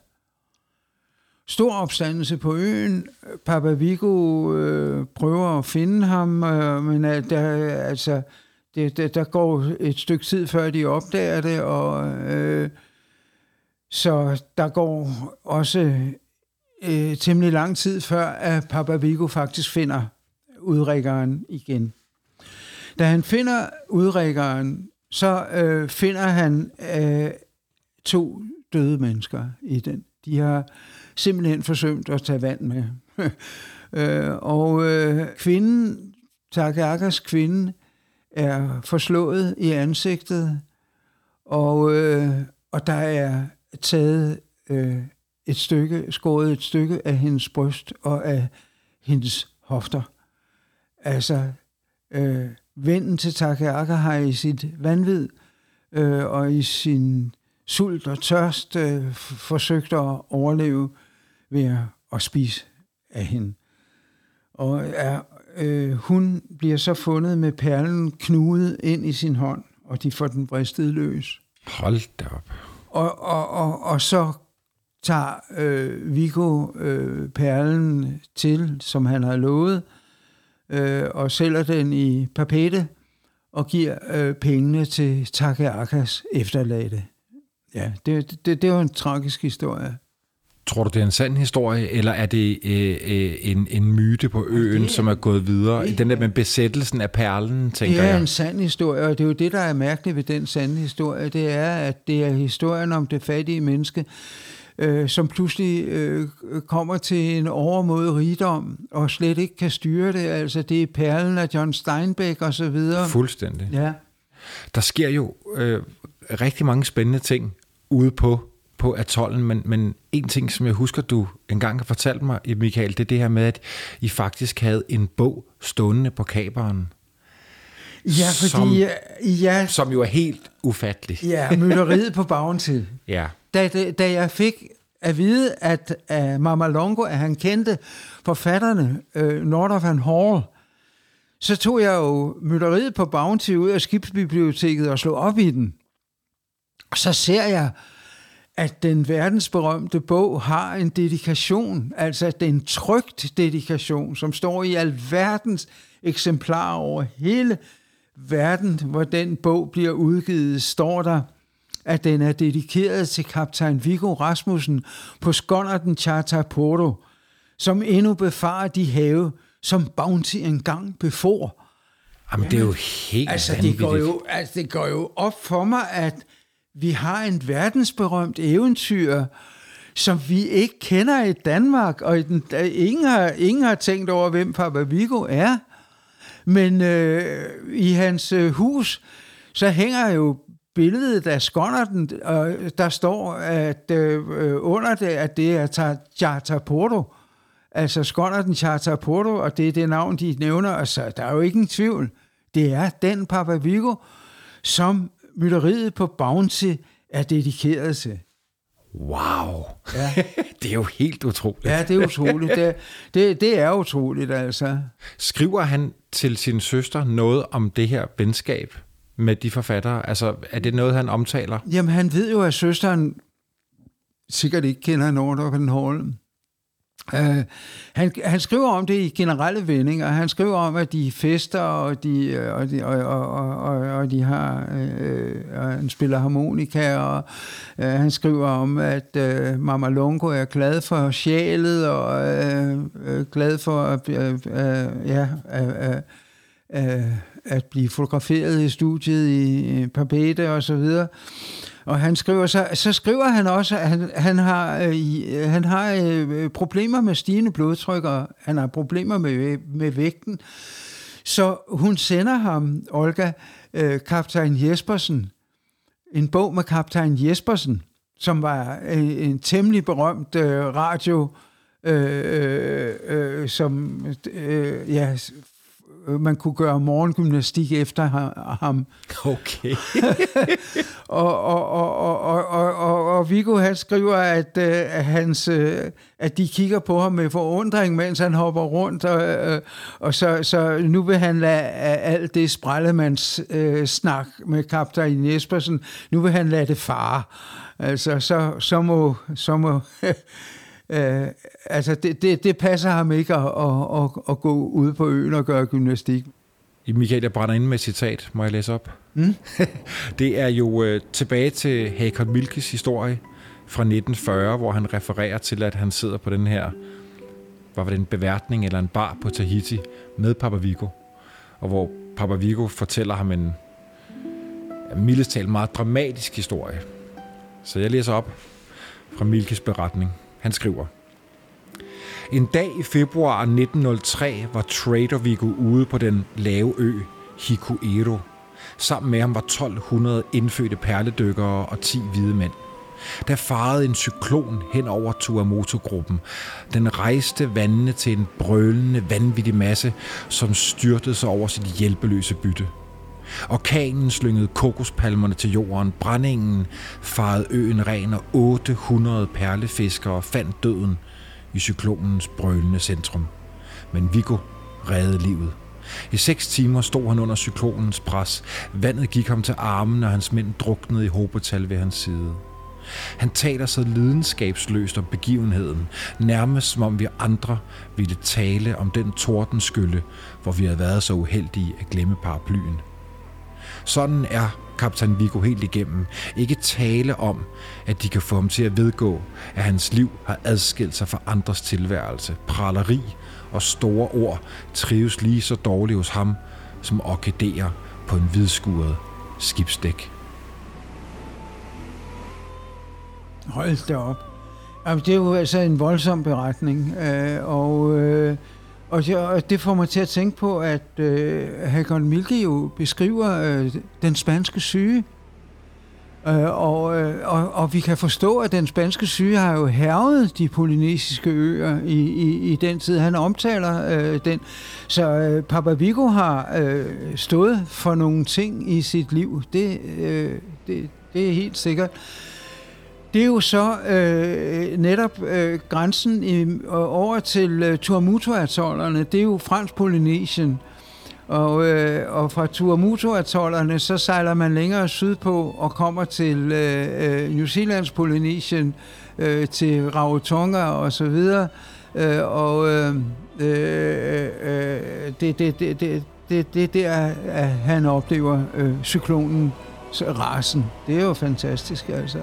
Speaker 1: Stor opstandelse på øen. Papa Vigo øh, prøver at finde ham, øh, men øh, der, altså, det, der, der går et stykke tid, før de opdager det, og øh, så der går også øh, temmelig lang tid, før at Papa Vigo faktisk finder udrækkeren igen. Da han finder udrækkeren, så øh, finder han øh, to døde mennesker i den. De har simpelthen forsømt at tage vand med. [laughs] øh, og øh, kvinden, Takakas kvinde, er forslået i ansigtet, og, øh, og der er taget øh, et stykke, skåret et stykke af hendes bryst og af hendes hofter. Altså, øh, vennen til Takeaka har i sit vanvid øh, og i sin sult og tørst øh, forsøgt at overleve ved at, spise af hende. Og er, øh, hun bliver så fundet med perlen knudet ind i sin hånd, og de får den bristet løs.
Speaker 2: Hold da op.
Speaker 1: Og, og, og, og så tager øh, Viggo øh, perlen til, som han har lovet, øh, og sælger den i papete og giver øh, pengene til Takeakas efterladte. Ja, det, det, det er jo en tragisk historie.
Speaker 2: Tror du, det er en sand historie, eller er det øh, øh, en, en myte på øen, det, som er gået videre? Det, den der med besættelsen af perlen, tænker jeg.
Speaker 1: Det er
Speaker 2: jeg.
Speaker 1: en sand historie, og det er jo det, der er mærkeligt ved den sande historie. Det er, at det er historien om det fattige menneske, øh, som pludselig øh, kommer til en overmod rigdom, og slet ikke kan styre det. Altså, det er perlen af John Steinbeck og så videre.
Speaker 2: Fuldstændig.
Speaker 1: Ja.
Speaker 2: Der sker jo øh, rigtig mange spændende ting ude på på atollen, men, men en ting, som jeg husker, du engang har fortalt mig, Michael, det er det her med, at I faktisk havde en bog stående på kaberen.
Speaker 1: Ja, fordi...
Speaker 2: Som,
Speaker 1: ja,
Speaker 2: som jo er helt ufatteligt.
Speaker 1: Ja, mytteriet på bagen til.
Speaker 2: Ja.
Speaker 1: Da, da jeg fik at vide, at uh, Mama Longo, at han kendte forfatterne øh, uh, Nordhoff and Hall, så tog jeg jo mytteriet på Bounty ud af skibsbiblioteket og slog op i den. Og så ser jeg, at den verdensberømte bog har en dedikation, altså at det er en trygt dedikation, som står i alverdens eksemplarer over hele verden, hvor den bog bliver udgivet, står der, at den er dedikeret til kaptajn Viggo Rasmussen på Skonnerten Charter Porto, som endnu befarer de have, som Bounty engang befor.
Speaker 2: Jamen, det er jo helt
Speaker 1: altså,
Speaker 2: vanvittigt.
Speaker 1: det går jo, altså, det går jo op for mig, at vi har en verdensberømt eventyr, som vi ikke kender i Danmark, og i den, ingen, har, ingen har tænkt over, hvem Papa Viggo er. Men øh, i hans øh, hus, så hænger jo billedet af Skonnerten, og der står at øh, under det, at det er Charter Porto. Altså Skonnerten Charter Porto, og det er det navn, de nævner. Altså, der er jo ikke en tvivl. Det er den Papa Viggo, som mytteriet på Bounty er dedikeret til.
Speaker 2: Wow. Ja. [laughs] det er jo helt utroligt.
Speaker 1: Ja, det er utroligt. Det, det, det er utroligt, altså.
Speaker 2: Skriver han til sin søster noget om det her venskab med de forfattere? Altså, er det noget, han omtaler?
Speaker 1: Jamen, han ved jo, at søsteren sikkert ikke kender Nordhoff Hall. Uh, han, han skriver om det i generelle vendinger. Han skriver om, at de fester, og de, øh, og de, og, og, og, og de har, øh, og han spiller harmonika, og øh, han skriver om, at øh, Mama Longo er glad for sjælet, og øh, øh, glad for øh, øh, ja, øh, øh, øh at blive fotograferet i studiet i Papete og så videre. Og han skriver så, så skriver han også, at han, han har, øh, øh han har øh, problemer med stigende blodtryk, og han har problemer med, med vægten. Så hun sender ham, Olga, øh, kaptajn Jespersen, en bog med kaptajn Jespersen, som var en, en temmelig berømt øh, radio, øh, øh, øh som øh, ja, man kunne gøre morgengymnastik efter ham.
Speaker 2: Okay. [laughs]
Speaker 1: og, og, og, og, og, og, og, og Viggo han skriver, at, at, hans, at de kigger på ham med forundring, mens han hopper rundt, og, og så, så nu vil han lade alt det sprællemands øh, snak med kaptajn Jespersen, nu vil han lade det fare. Altså, så, så må, så må [laughs] Øh, altså, det, det, det passer ham ikke at, at, at, at gå ud på øen og gøre gymnastik.
Speaker 2: Michael, jeg brænder ind med et citat. Må jeg læse op? Mm? [laughs] det er jo øh, tilbage til Hakon Milkes historie fra 1940, hvor han refererer til, at han sidder på den her, var det en beværtning eller en bar på Tahiti med Papa Viggo, og hvor Papa Viggo fortæller ham en mildest talt meget dramatisk historie. Så jeg læser op fra Milkes beretning. Han skriver, En dag i februar 1903 var Trader Viggo ude på den lave ø Hikuero. Sammen med ham var 1200 indfødte perledykkere og 10 hvide mænd. Der farede en cyklon hen over Tuamoto-gruppen. Den rejste vandene til en brølende, vanvittig masse, som styrtede sig over sit hjælpeløse bytte. Orkanen slyngede kokospalmerne til jorden, brændingen farede øen ren, og 800 perlefiskere fandt døden i cyklonens brølende centrum. Men Viggo reddede livet. I seks timer stod han under cyklonens pres. Vandet gik ham til armen, og hans mænd druknede i hobetal ved hans side. Han taler så lidenskabsløst om begivenheden, nærmest som om vi andre ville tale om den tordenskylle, hvor vi havde været så uheldige at glemme paraplyen. Sådan er kaptajn Viggo helt igennem. Ikke tale om, at de kan få ham til at vedgå, at hans liv har adskilt sig fra andres tilværelse. Praleri og store ord trives lige så dårligt hos ham, som orkideer på en hvidskuret skibsdæk.
Speaker 1: Hold da op. Jamen, det er jo altså en voldsom beretning, øh, og, øh, og, det, og det får mig til at tænke på, at øh, Hakon Milke jo beskriver øh, den spanske syge. Øh, og, øh, og, og vi kan forstå, at den spanske syge har jo hervet de polynesiske øer i, i, i den tid. Han omtaler øh, den. Så øh, Papa Vigo har øh, stået for nogle ting i sit liv. Det, øh, det, det er helt sikkert. Det er jo så øh, netop øh, grænsen i, øh, over til øh, Tuamotu-atollerne. Det er jo fransk Polynesien. Og, øh, og fra Tuamotu-atollerne, så sejler man længere sydpå og kommer til øh, øh New Zealands Polynesien, øh, til Rarotonga og så videre. Øh, og øh, øh, øh, det, det, det, det, det, det der, at han oplever øh, cyklonen, rasen. Det er jo fantastisk, altså.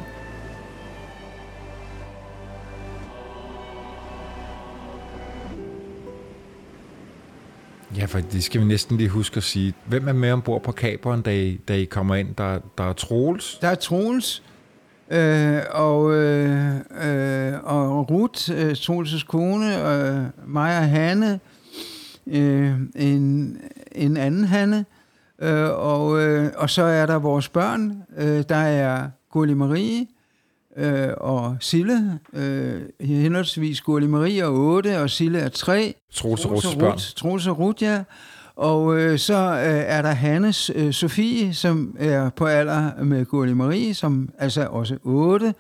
Speaker 2: Ja, for det skal vi næsten lige huske at sige. Hvem er med ombord på kaberen, da I, da I kommer ind? Der, der er Troels.
Speaker 1: Der er Troels, øh, og, øh, øh, og Ruth, øh, Troels' kone, og øh, mig og Hanne, øh, en, en anden Hanne, øh, og, øh, og så er der vores børn. Øh, der er Gulli Marie, øh, og Sille, øh, henholdsvis Gurli Marie er 8, og Sille er 3.
Speaker 2: Troels og børn.
Speaker 1: Troels og Ruth, ja. Og øh, så øh, er der Hannes øh, Sofie, som er på alder med Gurli Marie, som altså også 8.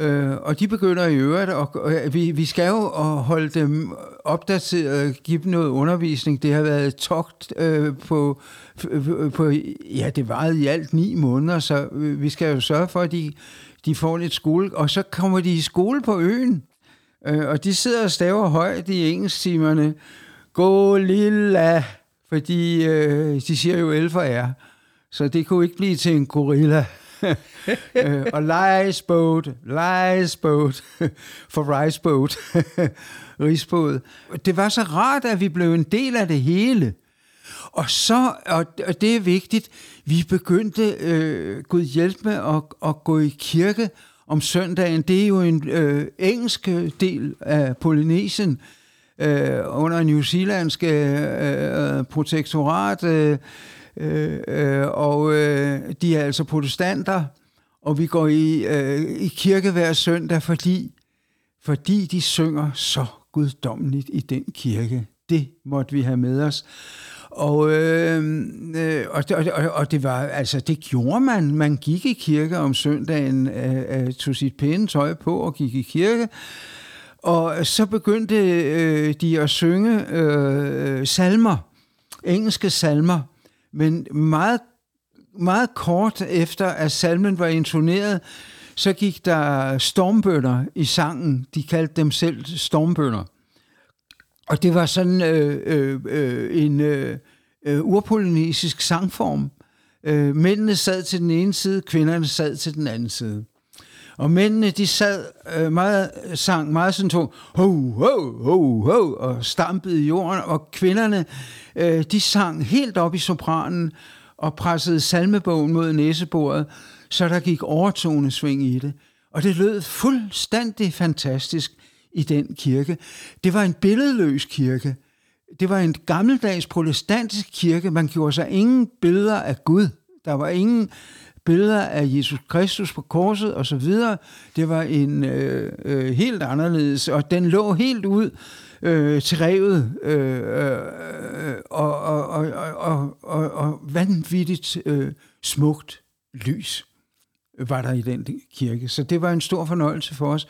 Speaker 1: Øh, og de begynder i øvrigt, og øh, vi, vi skal jo holde dem opdateret, give dem noget undervisning. Det har været et togt øh, på, på, ja, det varede i alt ni måneder, så øh, vi skal jo sørge for, at de de får lidt skole, og så kommer de i skole på øen, øh, og de sidder og staver højt i engelsktimerne, gå lilla, fordi øh, de siger jo elfer for så det kunne ikke blive til en gorilla. [laughs] øh, og lejsboat, boat, [laughs] for rice boat, [laughs] risbåd. Det var så rart, at vi blev en del af det hele. Og så, og, og det er vigtigt, vi begyndte, øh, Gud hjælp med, at, at gå i kirke om søndagen. Det er jo en øh, engelsk øh, del af Polynesien, øh, under New Zealandske øh, øh, protektorat, øh, øh, og øh, de er altså protestanter, og vi går i, øh, i kirke hver søndag, fordi, fordi de synger så guddommeligt i den kirke. Det måtte vi have med os. Og, øh, øh, og, og, og det var, altså, det gjorde man. Man gik i kirke om søndagen, øh, øh, tog sit pæne tøj på og gik i kirke. Og så begyndte øh, de at synge øh, salmer, engelske salmer, men meget, meget kort efter, at salmen var intoneret, så gik der stormbønder i sangen. De kaldte dem selv stormbønder. Og det var sådan øh, øh, øh, en øh, øh, urpolynesisk sangform. Øh, mændene sad til den ene side, kvinderne sad til den anden side. Og mændene, de sad øh, meget, øh, sang meget sådan to, ho, ho, ho, ho, og stampede i jorden, og kvinderne, øh, de sang helt op i sopranen og pressede salmebogen mod næsebordet, så der gik overtonesving i det. Og det lød fuldstændig fantastisk i den kirke. Det var en billedløs kirke. Det var en gammeldags protestantisk kirke. Man gjorde sig ingen billeder af Gud. Der var ingen billeder af Jesus Kristus på korset og så videre. Det var en øh, øh, helt anderledes, og den lå helt ud øh, til revet øh, øh, og, og, og, og, og, og vanvittigt øh, smukt lys var der i den kirke. Så det var en stor fornøjelse for os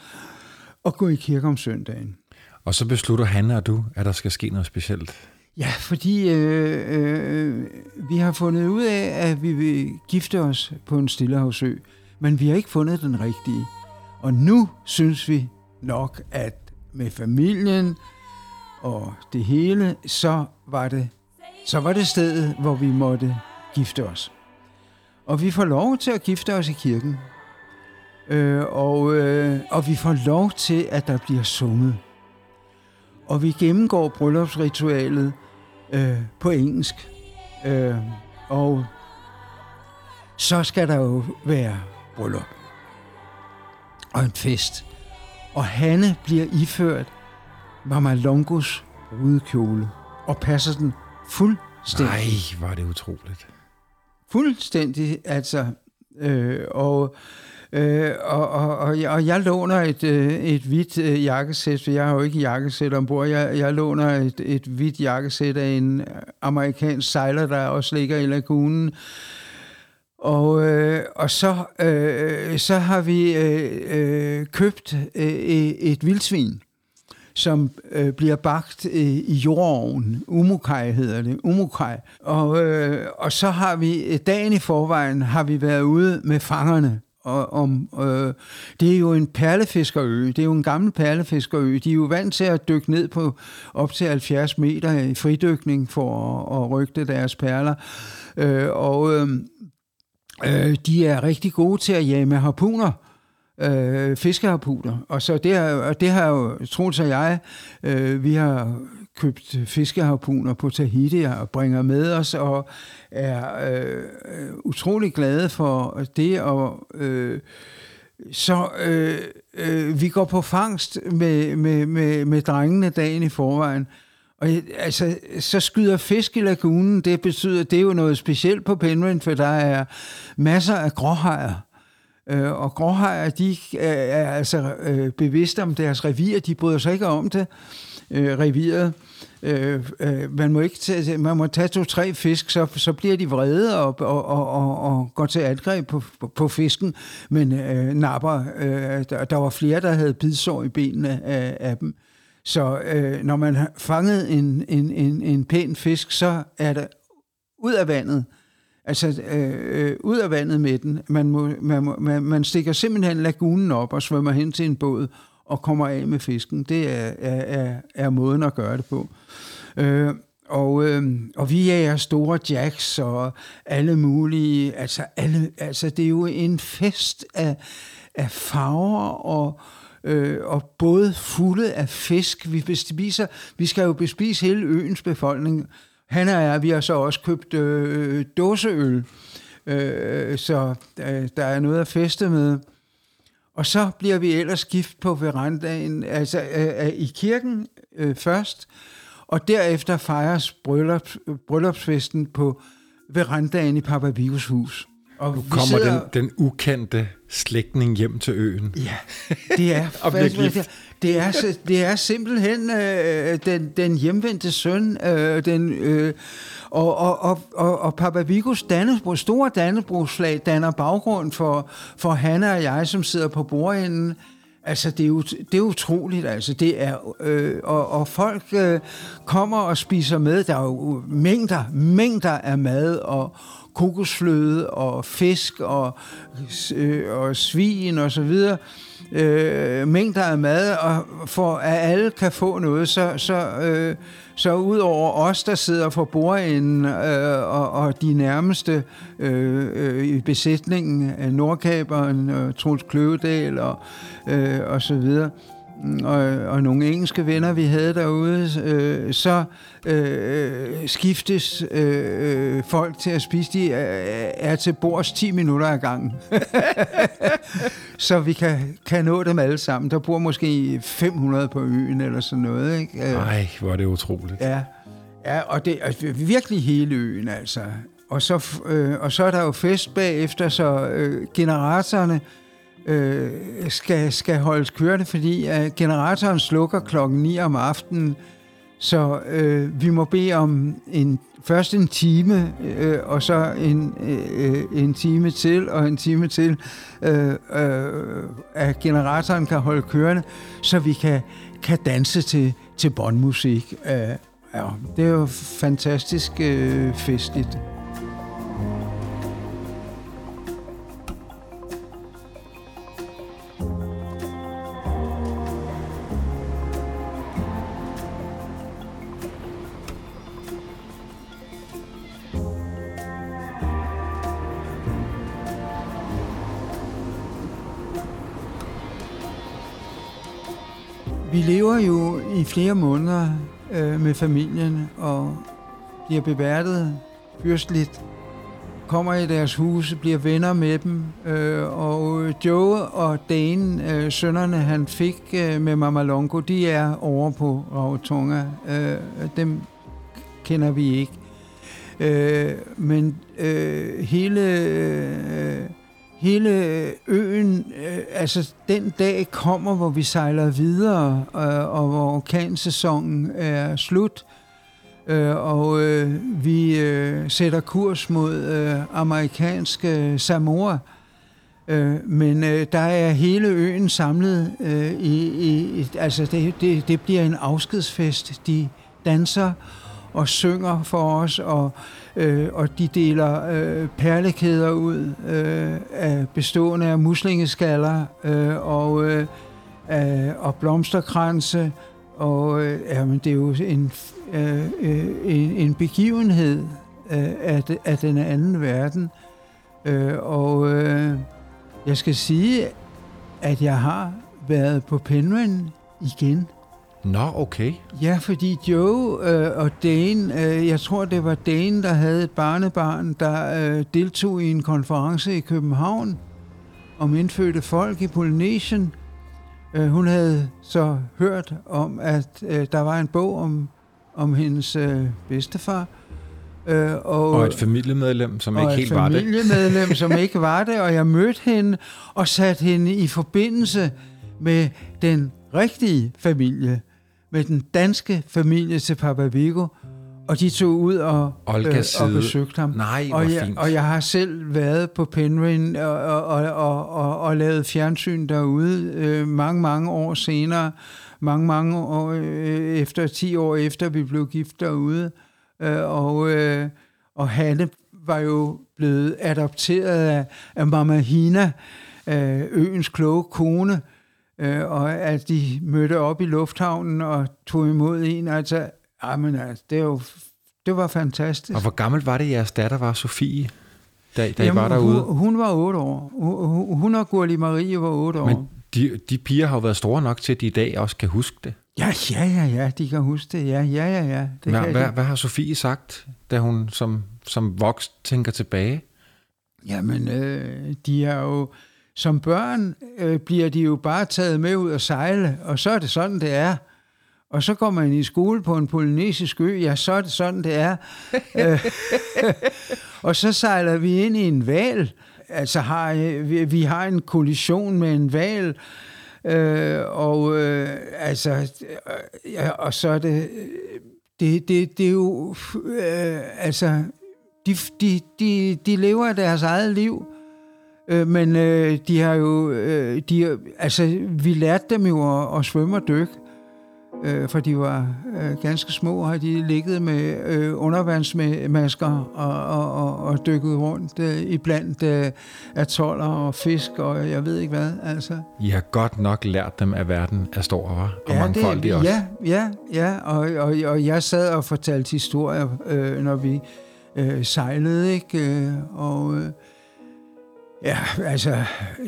Speaker 1: at gå i kirke om søndagen.
Speaker 2: Og så beslutter han og du, at der skal ske noget specielt.
Speaker 1: Ja, fordi øh, øh, vi har fundet ud af, at vi vil gifte os på en stillehavsø, men vi har ikke fundet den rigtige. Og nu synes vi nok, at med familien og det hele, så var det, så var det stedet, hvor vi måtte gifte os. Og vi får lov til at gifte os i kirken. Øh, og, øh, og vi får lov til, at der bliver sunget. Og vi gennemgår bryllupsritualet øh, på engelsk. Øh, og så skal der jo være bryllup. Og en fest. Og Hanne bliver iført Mama Longos brudekjole og passer den fuldstændig.
Speaker 2: Nej, var det utroligt.
Speaker 1: Fuldstændig, altså Øh, og, øh, og, og, og, jeg, og jeg låner et, øh, et hvidt øh, jakkesæt, for jeg har jo ikke jakkesæt ombord. Jeg, jeg låner et, et hvidt jakkesæt af en amerikansk sejler, der også ligger i lagunen. Og, øh, og så, øh, så har vi øh, øh, købt øh, et vildsvin som øh, bliver bagt øh, i jordoven. Umukai hedder det. Umukai. Og, øh, og så har vi, dagen i forvejen, har vi været ude med fangerne. Og, om, øh, det er jo en perlefiskerø. Det er jo en gammel perlefiskerø. De er jo vant til at dykke ned på op til 70 meter i fridykning for at, at rygte deres perler. Øh, og øh, øh, de er rigtig gode til at jage med harpuner øh, fiskeharpuner. Og så det, har, og det har jo, Troels og jeg, øh, vi har købt fiskeharpuner på Tahiti og bringer med os, og er øh, utrolig glade for det, og øh, så øh, øh, vi går på fangst med, med, med, med drengene dagen i forvejen, og altså, så skyder fisk i lagunen, det betyder, det er jo noget specielt på Penryn, for der er masser af gråhajer. Øh, og gråhajer, de er altså øh, bevidste om deres revir, de bryder sig ikke om det, øh, reviret. Øh, øh, man må ikke tage, man må tage to-tre fisk, så, så bliver de vrede og, og, og, og, og går til angreb på, på, på fisken, men øh, napper. Øh, der, der var flere, der havde bidsår i benene af, af dem. Så øh, når man har fanget en, en, en, en pæn fisk, så er det ud af vandet, Altså øh, øh, ud af vandet med den. Man, må, man, må, man, man stikker simpelthen lagunen op og svømmer hen til en båd og kommer af med fisken. Det er, er, er, er måden at gøre det på. Øh, og, øh, og vi er store jacks og alle mulige, altså, alle, altså det er jo en fest af, af farver og, øh, og både fulde af fisk. Vi, bespiser, vi skal jo bespise hele øens befolkning, han og jeg, vi har så også købt øh, dåseøl, øh, så øh, der er noget at feste med. Og så bliver vi ellers gift på verandaen, altså øh, øh, i kirken øh, først, og derefter fejres bryllup, bryllupsfesten på verandaen i Papa Vigos hus.
Speaker 2: Og nu kommer sidder... den, den ukendte slægtning hjem til øen.
Speaker 1: Ja, det er, [laughs]
Speaker 2: og gift.
Speaker 1: Det er, det er simpelthen øh, den, den hjemvendte søn, øh, den, øh, og, og, og, og, og Papa Vigos Dannebrog, store Dannebrogsflag danner baggrund for, for Hanna og jeg, som sidder på bordenden. Altså, det er jo det er utroligt, altså. Det er, øh, og, og folk øh, kommer og spiser med. Der er jo mængder, mængder af mad, og, kokosfløde og fisk og, øh, og svin og så videre. Øh, mængder af mad, og for at alle kan få noget, så, så, øh, så ud over os, der sidder for bordenden øh, og, og de nærmeste øh, øh, i besætningen, Nordkaberen, øh, Troels Kløvedal og, øh, og så videre, og, og nogle engelske venner, vi havde derude, øh, så øh, skiftes øh, folk til at spise. De er, er til bords 10 minutter ad gangen. [laughs] så vi kan, kan nå dem alle sammen. Der bor måske 500 på øen eller sådan noget. Ikke?
Speaker 2: Nej, hvor er det utroligt.
Speaker 1: Ja, ja og det er virkelig hele øen altså. Og så, øh, og så er der jo fest bagefter, så øh, generatorerne øh, skal, skal holdes kørende, fordi øh, generatoren slukker klokken 9 om aftenen, så øh, vi må bede om en, først en time, øh, og så en, øh, en time til, og en time til, øh, øh, at generatoren kan holde kørende, så vi kan, kan danse til, til bondmusik. Øh, ja, det er jo fantastisk øh, festligt. Vi lever jo i flere måneder øh, med familien og bliver beværtet fyrstligt, kommer i deres huse, bliver venner med dem, øh, og Joe og Dane, øh, sønnerne han fik øh, med Mama Longo, de er over på Rarotonga. Øh, dem kender vi ikke. Øh, men øh, hele, øh, hele øen, øh, altså den dag kommer, hvor vi sejler videre, øh, og hvor orkansæsonen er slut, øh, og øh, vi øh, sætter kurs mod øh, amerikanske Samoa. Øh, men øh, der er hele øen samlet øh, i, i, altså det, det, det bliver en afskedsfest. De danser og synger for os, og, øh, og de deler øh, perlekæder ud øh, af bestående af muslingeskaller øh, og, øh, og blomsterkranse. Og øh, jamen, det er jo en, øh, øh en, en begivenhed øh, af, af den anden verden. Øh, og øh, jeg skal sige, at jeg har været på Penryn igen.
Speaker 2: Nå, okay.
Speaker 1: Ja, fordi Joe øh, og Dane, øh, jeg tror det var Dane, der havde et barnebarn, der øh, deltog i en konference i København om indfødte folk i Polynesien. Øh, hun havde så hørt om, at øh, der var en bog om, om hendes øh, bedstefar.
Speaker 2: Øh, og, og et familiemedlem, som ikke helt var det.
Speaker 1: Og et familiemedlem, [laughs] som ikke var det, og jeg mødte hende og satte hende i forbindelse med den rigtige familie med den danske familie til Papa Vigo, og de tog ud og,
Speaker 2: øh,
Speaker 1: og besøgte ham.
Speaker 2: Nej,
Speaker 1: og
Speaker 2: jeg,
Speaker 1: fint. Og jeg har selv været på Penryn og, og, og, og, og, og lavet fjernsyn derude øh, mange, mange år senere. Mange, mange år øh, efter, 10 år efter vi blev gift derude. Øh, og, øh, og Hanne var jo blevet adopteret af, af Mama Hina, øh, øens kloge kone, øh, og at de mødte op i lufthavnen og tog imod en. Altså, jamen, altså det, er jo, det var fantastisk.
Speaker 2: Og hvor gammel var det, jeres datter var, Sofie, da, da jamen, I var derude?
Speaker 1: Hun, hun var otte år. Hun, hun og Gurli Marie var otte år.
Speaker 2: Men de, de piger har jo været store nok til, at de i dag også kan huske det.
Speaker 1: Ja, ja, ja, ja, de kan huske det. Ja, ja, ja, ja. Det
Speaker 2: hvad, hvad, hvad har Sofie sagt, da hun som, som vokst tænker tilbage?
Speaker 1: Jamen, øh, de er jo som børn øh, bliver de jo bare taget med ud og sejle, og så er det sådan, det er. Og så går man i skole på en polynesisk ø, ja, så er det sådan, det er. Øh, [laughs] og så sejler vi ind i en val. Altså, har, øh, vi, vi har en kollision med en val, øh, og øh, altså, øh, ja, og så er det, det, det, det er jo, øh, altså, de, de, de, de lever deres eget liv, Øh, men øh, de har jo, øh, de, altså vi lærte dem jo at, at svømme og dykke, øh, for de var øh, ganske små, har de ligget med øh, undervandsmasker og, og, og, og dykket rundt øh, i blandt øh, atoller og fisk og jeg ved ikke hvad. Altså.
Speaker 2: I har godt nok lært dem, at verden er stor, var? Og ja, mangfoldig også.
Speaker 1: Ja, ja, ja. Og, og, og jeg sad og fortalte historier, øh, når vi øh, sejlede, ikke? Øh, og... Øh, Ja, altså,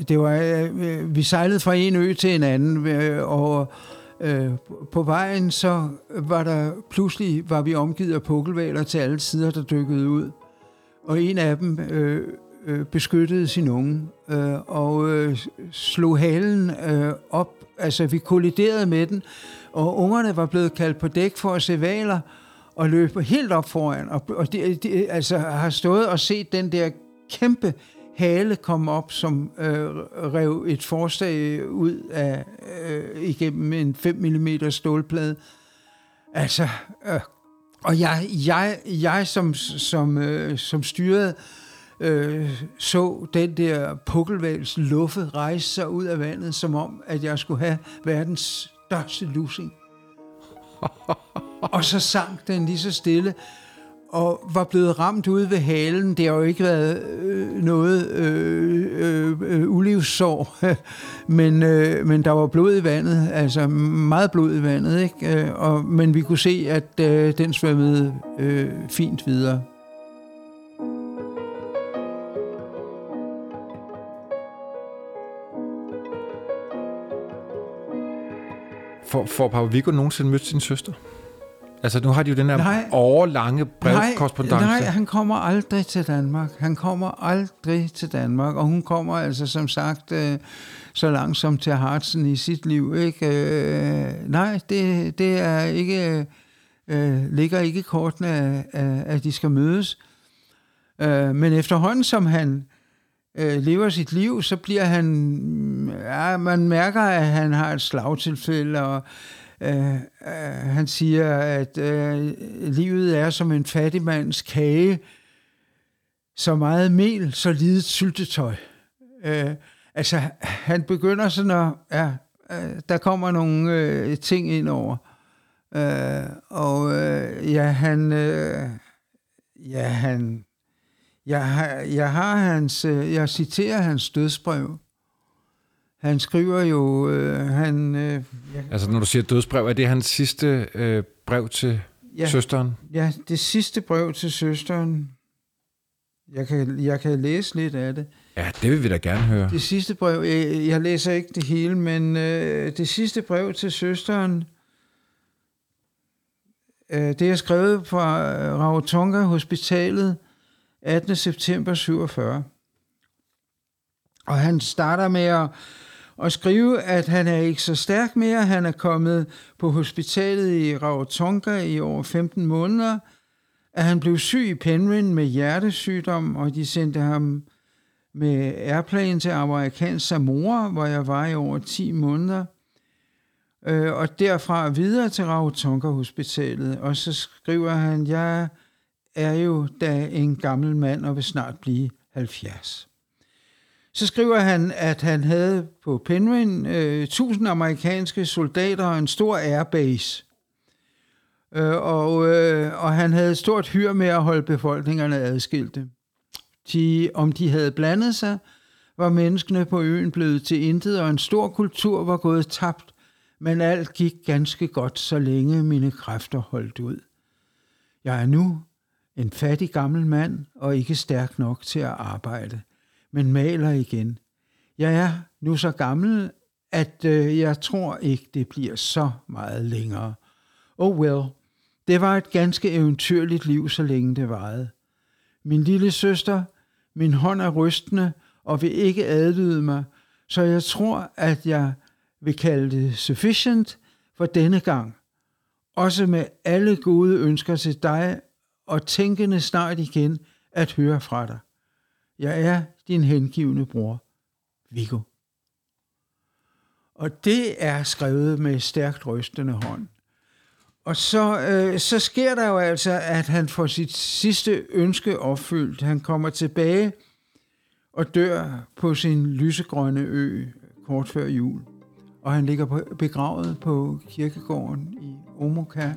Speaker 1: det var, øh, vi sejlede fra en ø til en anden, øh, og øh, på vejen så var der pludselig var vi omgivet af pukkelvaler til alle sider, der dykkede ud. Og en af dem øh, øh, beskyttede sin unge øh, og øh, slog halen øh, op. Altså, vi kolliderede med den, og ungerne var blevet kaldt på dæk for at se valer og løb helt op foran. Og, og de, de, altså, har stået og set den der kæmpe hale kom op, som øh, rev et forslag ud af øh, igennem en 5 mm stålplade. Altså, øh, og jeg, jeg, jeg som, som, øh, som styrede, øh, så den der pukkelvals luffe rejse sig ud af vandet, som om, at jeg skulle have verdens største lussing. [laughs] og så sank den lige så stille, og var blevet ramt ude ved halen. Det har jo ikke været øh, noget øh, øh, øh ulivssår, [laughs] men, øh, men der var blod i vandet, altså meget blod i vandet, ikke? Øh, og, men vi kunne se, at øh, den svømmede øh, fint videre.
Speaker 2: For, for Papa Viggo nogensinde mødt sin søster? Altså, nu har de jo den her nej, årlange brevkorrespondence.
Speaker 1: Nej, nej, han kommer aldrig til Danmark. Han kommer aldrig til Danmark, og hun kommer altså som sagt øh, så langsomt til Hartsen i sit liv. Ikke? Øh, nej, det, det er ikke, øh, ligger ikke i kortene, at, at de skal mødes. Øh, men efterhånden som han øh, lever sit liv, så bliver han, ja, man mærker, at han har et slagtilfælde, og øh, øh, han siger, at øh, livet er som en fattigmands kage, så meget mel, så lidet syltetøj. Øh, altså, han begynder sådan at, ja, øh, der kommer nogle øh, ting ind over. Øh, og øh, ja, han, øh, ja, han, jeg har, jeg har hans, øh, jeg citerer hans dødsbrev. Han skriver jo, øh, han... Øh,
Speaker 2: altså når du siger dødsbrev, er det hans sidste øh, brev til ja, søsteren?
Speaker 1: Ja, det sidste brev til søsteren. Jeg kan, jeg kan læse lidt af det.
Speaker 2: Ja, det vil vi da gerne høre.
Speaker 1: Det sidste brev, jeg, jeg læser ikke det hele, men øh, det sidste brev til søsteren, øh, det er skrevet fra Rarotonga Hospitalet 18. september 47. Og han starter med at, og skrive, at han er ikke så stærk mere. Han er kommet på hospitalet i Rarotonga i over 15 måneder. At han blev syg i Penryn med hjertesygdom, og de sendte ham med airplane til amerikansk Samoa, hvor jeg var i over 10 måneder. Øh, og derfra videre til Rarotonga Hospitalet. Og så skriver han, jeg er jo da en gammel mand og vil snart blive 70. Så skriver han, at han havde på Penryn øh, 1000 amerikanske soldater og en stor airbase. Øh, og, øh, og han havde et stort hyr med at holde befolkningerne adskilte. De, om de havde blandet sig, var menneskene på øen blevet til intet, og en stor kultur var gået tabt, men alt gik ganske godt, så længe mine kræfter holdt ud. Jeg er nu en fattig gammel mand og ikke stærk nok til at arbejde, men maler igen. Jeg er nu så gammel, at øh, jeg tror ikke, det bliver så meget længere. Oh well, det var et ganske eventyrligt liv, så længe det varede. Min lille søster, min hånd er rystende og vil ikke adlyde mig, så jeg tror, at jeg vil kalde det sufficient for denne gang. Også med alle gode ønsker til dig og tænkende snart igen at høre fra dig. Jeg er din hengivende bror, Viggo. Og det er skrevet med stærkt rystende hånd. Og så, øh, så sker der jo altså, at han får sit sidste ønske opfyldt. Han kommer tilbage og dør på sin lysegrønne ø kort før jul. Og han ligger begravet på kirkegården i Omoka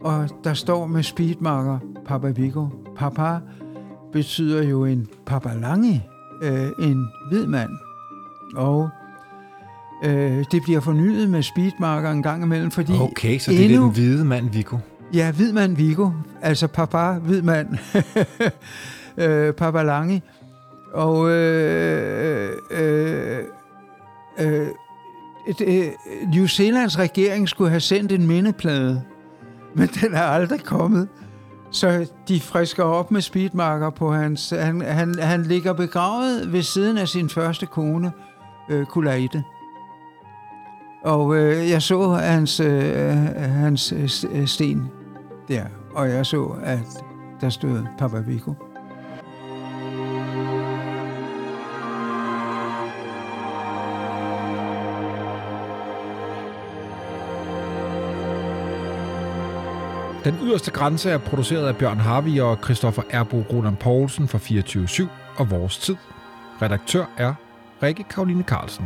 Speaker 1: og der står med speedmarker Papa Viggo, Papa betyder jo en papalangi, øh, en hvid mand. Og øh, det bliver fornyet med speedmarker en gang imellem, fordi
Speaker 2: Okay, så det endnu, er den hvide mand Vigo.
Speaker 1: Ja, hvid mand Vigo. Altså papa, hvid mand. [laughs] øh, Papa Lange. Og øh, øh, øh, øh, New Zealands regering skulle have sendt en mindeplade men den er aldrig kommet. Så de frisker op med speedmarker på hans... Han, han, han ligger begravet ved siden af sin første kone, øh, Kulaite. Og øh, jeg så hans, øh, hans øh, øh sten der, og jeg så, at der stod Papa Vigo.
Speaker 2: Den yderste grænse er produceret af Bjørn Harvi og Christoffer Erbo Roland Poulsen fra 24-7 og Vores Tid. Redaktør er Rikke Karoline Carlsen.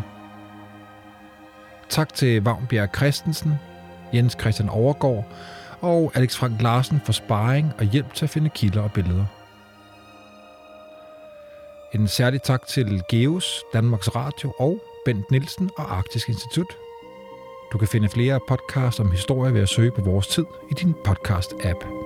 Speaker 2: Tak til Vagnbjerg Christensen, Jens Christian Overgaard og Alex Frank Larsen for sparring og hjælp til at finde kilder og billeder. En særlig tak til Geos, Danmarks Radio og Bent Nielsen og Arktisk Institut – du kan finde flere podcasts om historie ved at søge på vores tid i din podcast-app.